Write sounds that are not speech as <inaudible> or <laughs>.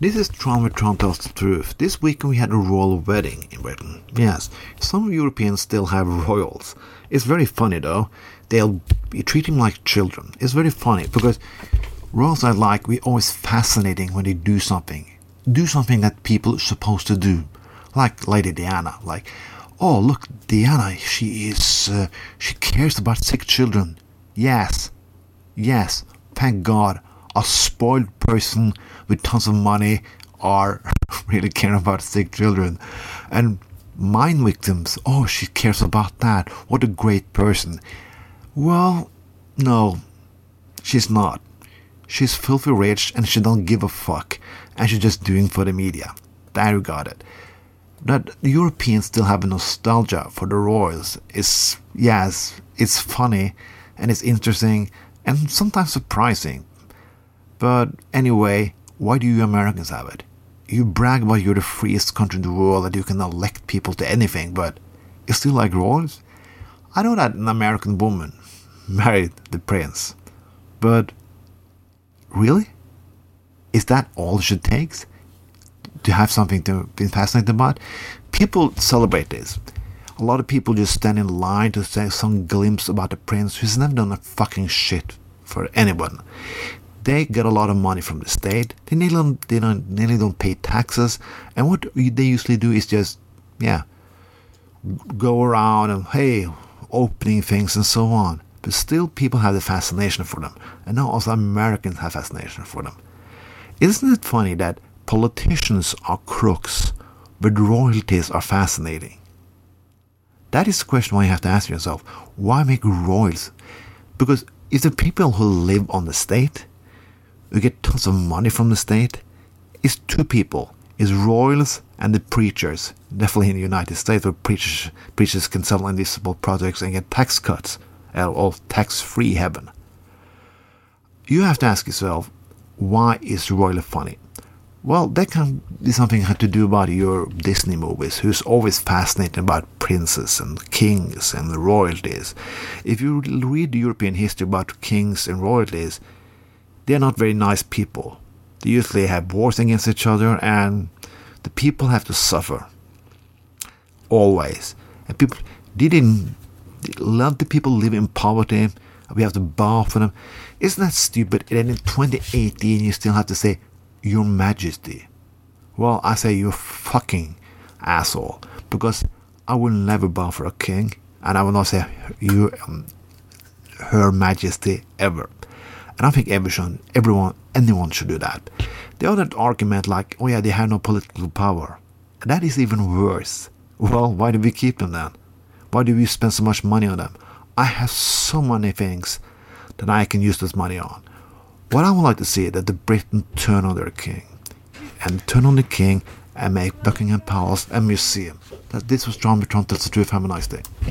This is Trump Trump tells the truth. This weekend we had a royal wedding in Britain. Yes, some Europeans still have royals. It's very funny though. They'll be treating like children. It's very funny because royals I like, we always fascinating when they do something. Do something that people are supposed to do. Like Lady Diana. Like, oh look, Diana, she is, uh, she cares about sick children. Yes, yes, thank God a spoiled person with tons of money are <laughs> really caring about sick children. And mine victims, oh, she cares about that. What a great person. Well, no, she's not. She's filthy rich and she don't give a fuck. And she's just doing for the media. There you got it. That Europeans still have a nostalgia for the royals is, yes, it's funny and it's interesting and sometimes surprising but anyway, why do you Americans have it? You brag about you're the freest country in the world that you can elect people to anything, but you still like royals? I know that an American woman <laughs> married the prince, but really? Is that all it takes to have something to be fascinated about? People celebrate this. A lot of people just stand in line to say some glimpse about the prince who's never done a fucking shit for anyone they get a lot of money from the state. They nearly don't, they don't, nearly don't pay taxes. And what they usually do is just, yeah, go around and, hey, opening things and so on. But still, people have the fascination for them. And now also Americans have fascination for them. Isn't it funny that politicians are crooks, but royalties are fascinating? That is the question why you have to ask yourself why make royals? Because if the people who live on the state, who get tons of money from the state is two people is royals and the preachers. Definitely in the united states where preachers preachers can sell invisible projects and get tax cuts uh, or tax free heaven. You have to ask yourself why is royally funny? Well, that can be something had to do about your Disney movies, who's always fascinated about princes and kings and the royalties. If you read European history about kings and royalties, they're not very nice people. They usually have wars against each other, and the people have to suffer. Always. And people didn't let the people live in poverty. We have to bow for them. Isn't that stupid? And then in 2018, you still have to say, Your Majesty. Well, I say, You fucking asshole. Because I will never bow for a king, and I will not say, You, um, Her Majesty, ever. And I think everyone, everyone, anyone should do that. The other argument, like, oh yeah, they have no political power. And that is even worse. Well, why do we keep them then? Why do we spend so much money on them? I have so many things that I can use this money on. What I would like to see is that the Britain turn on their king. And turn on the king and make Buckingham Palace a museum. That this was John Bertrand. That's the truth. Have a nice day.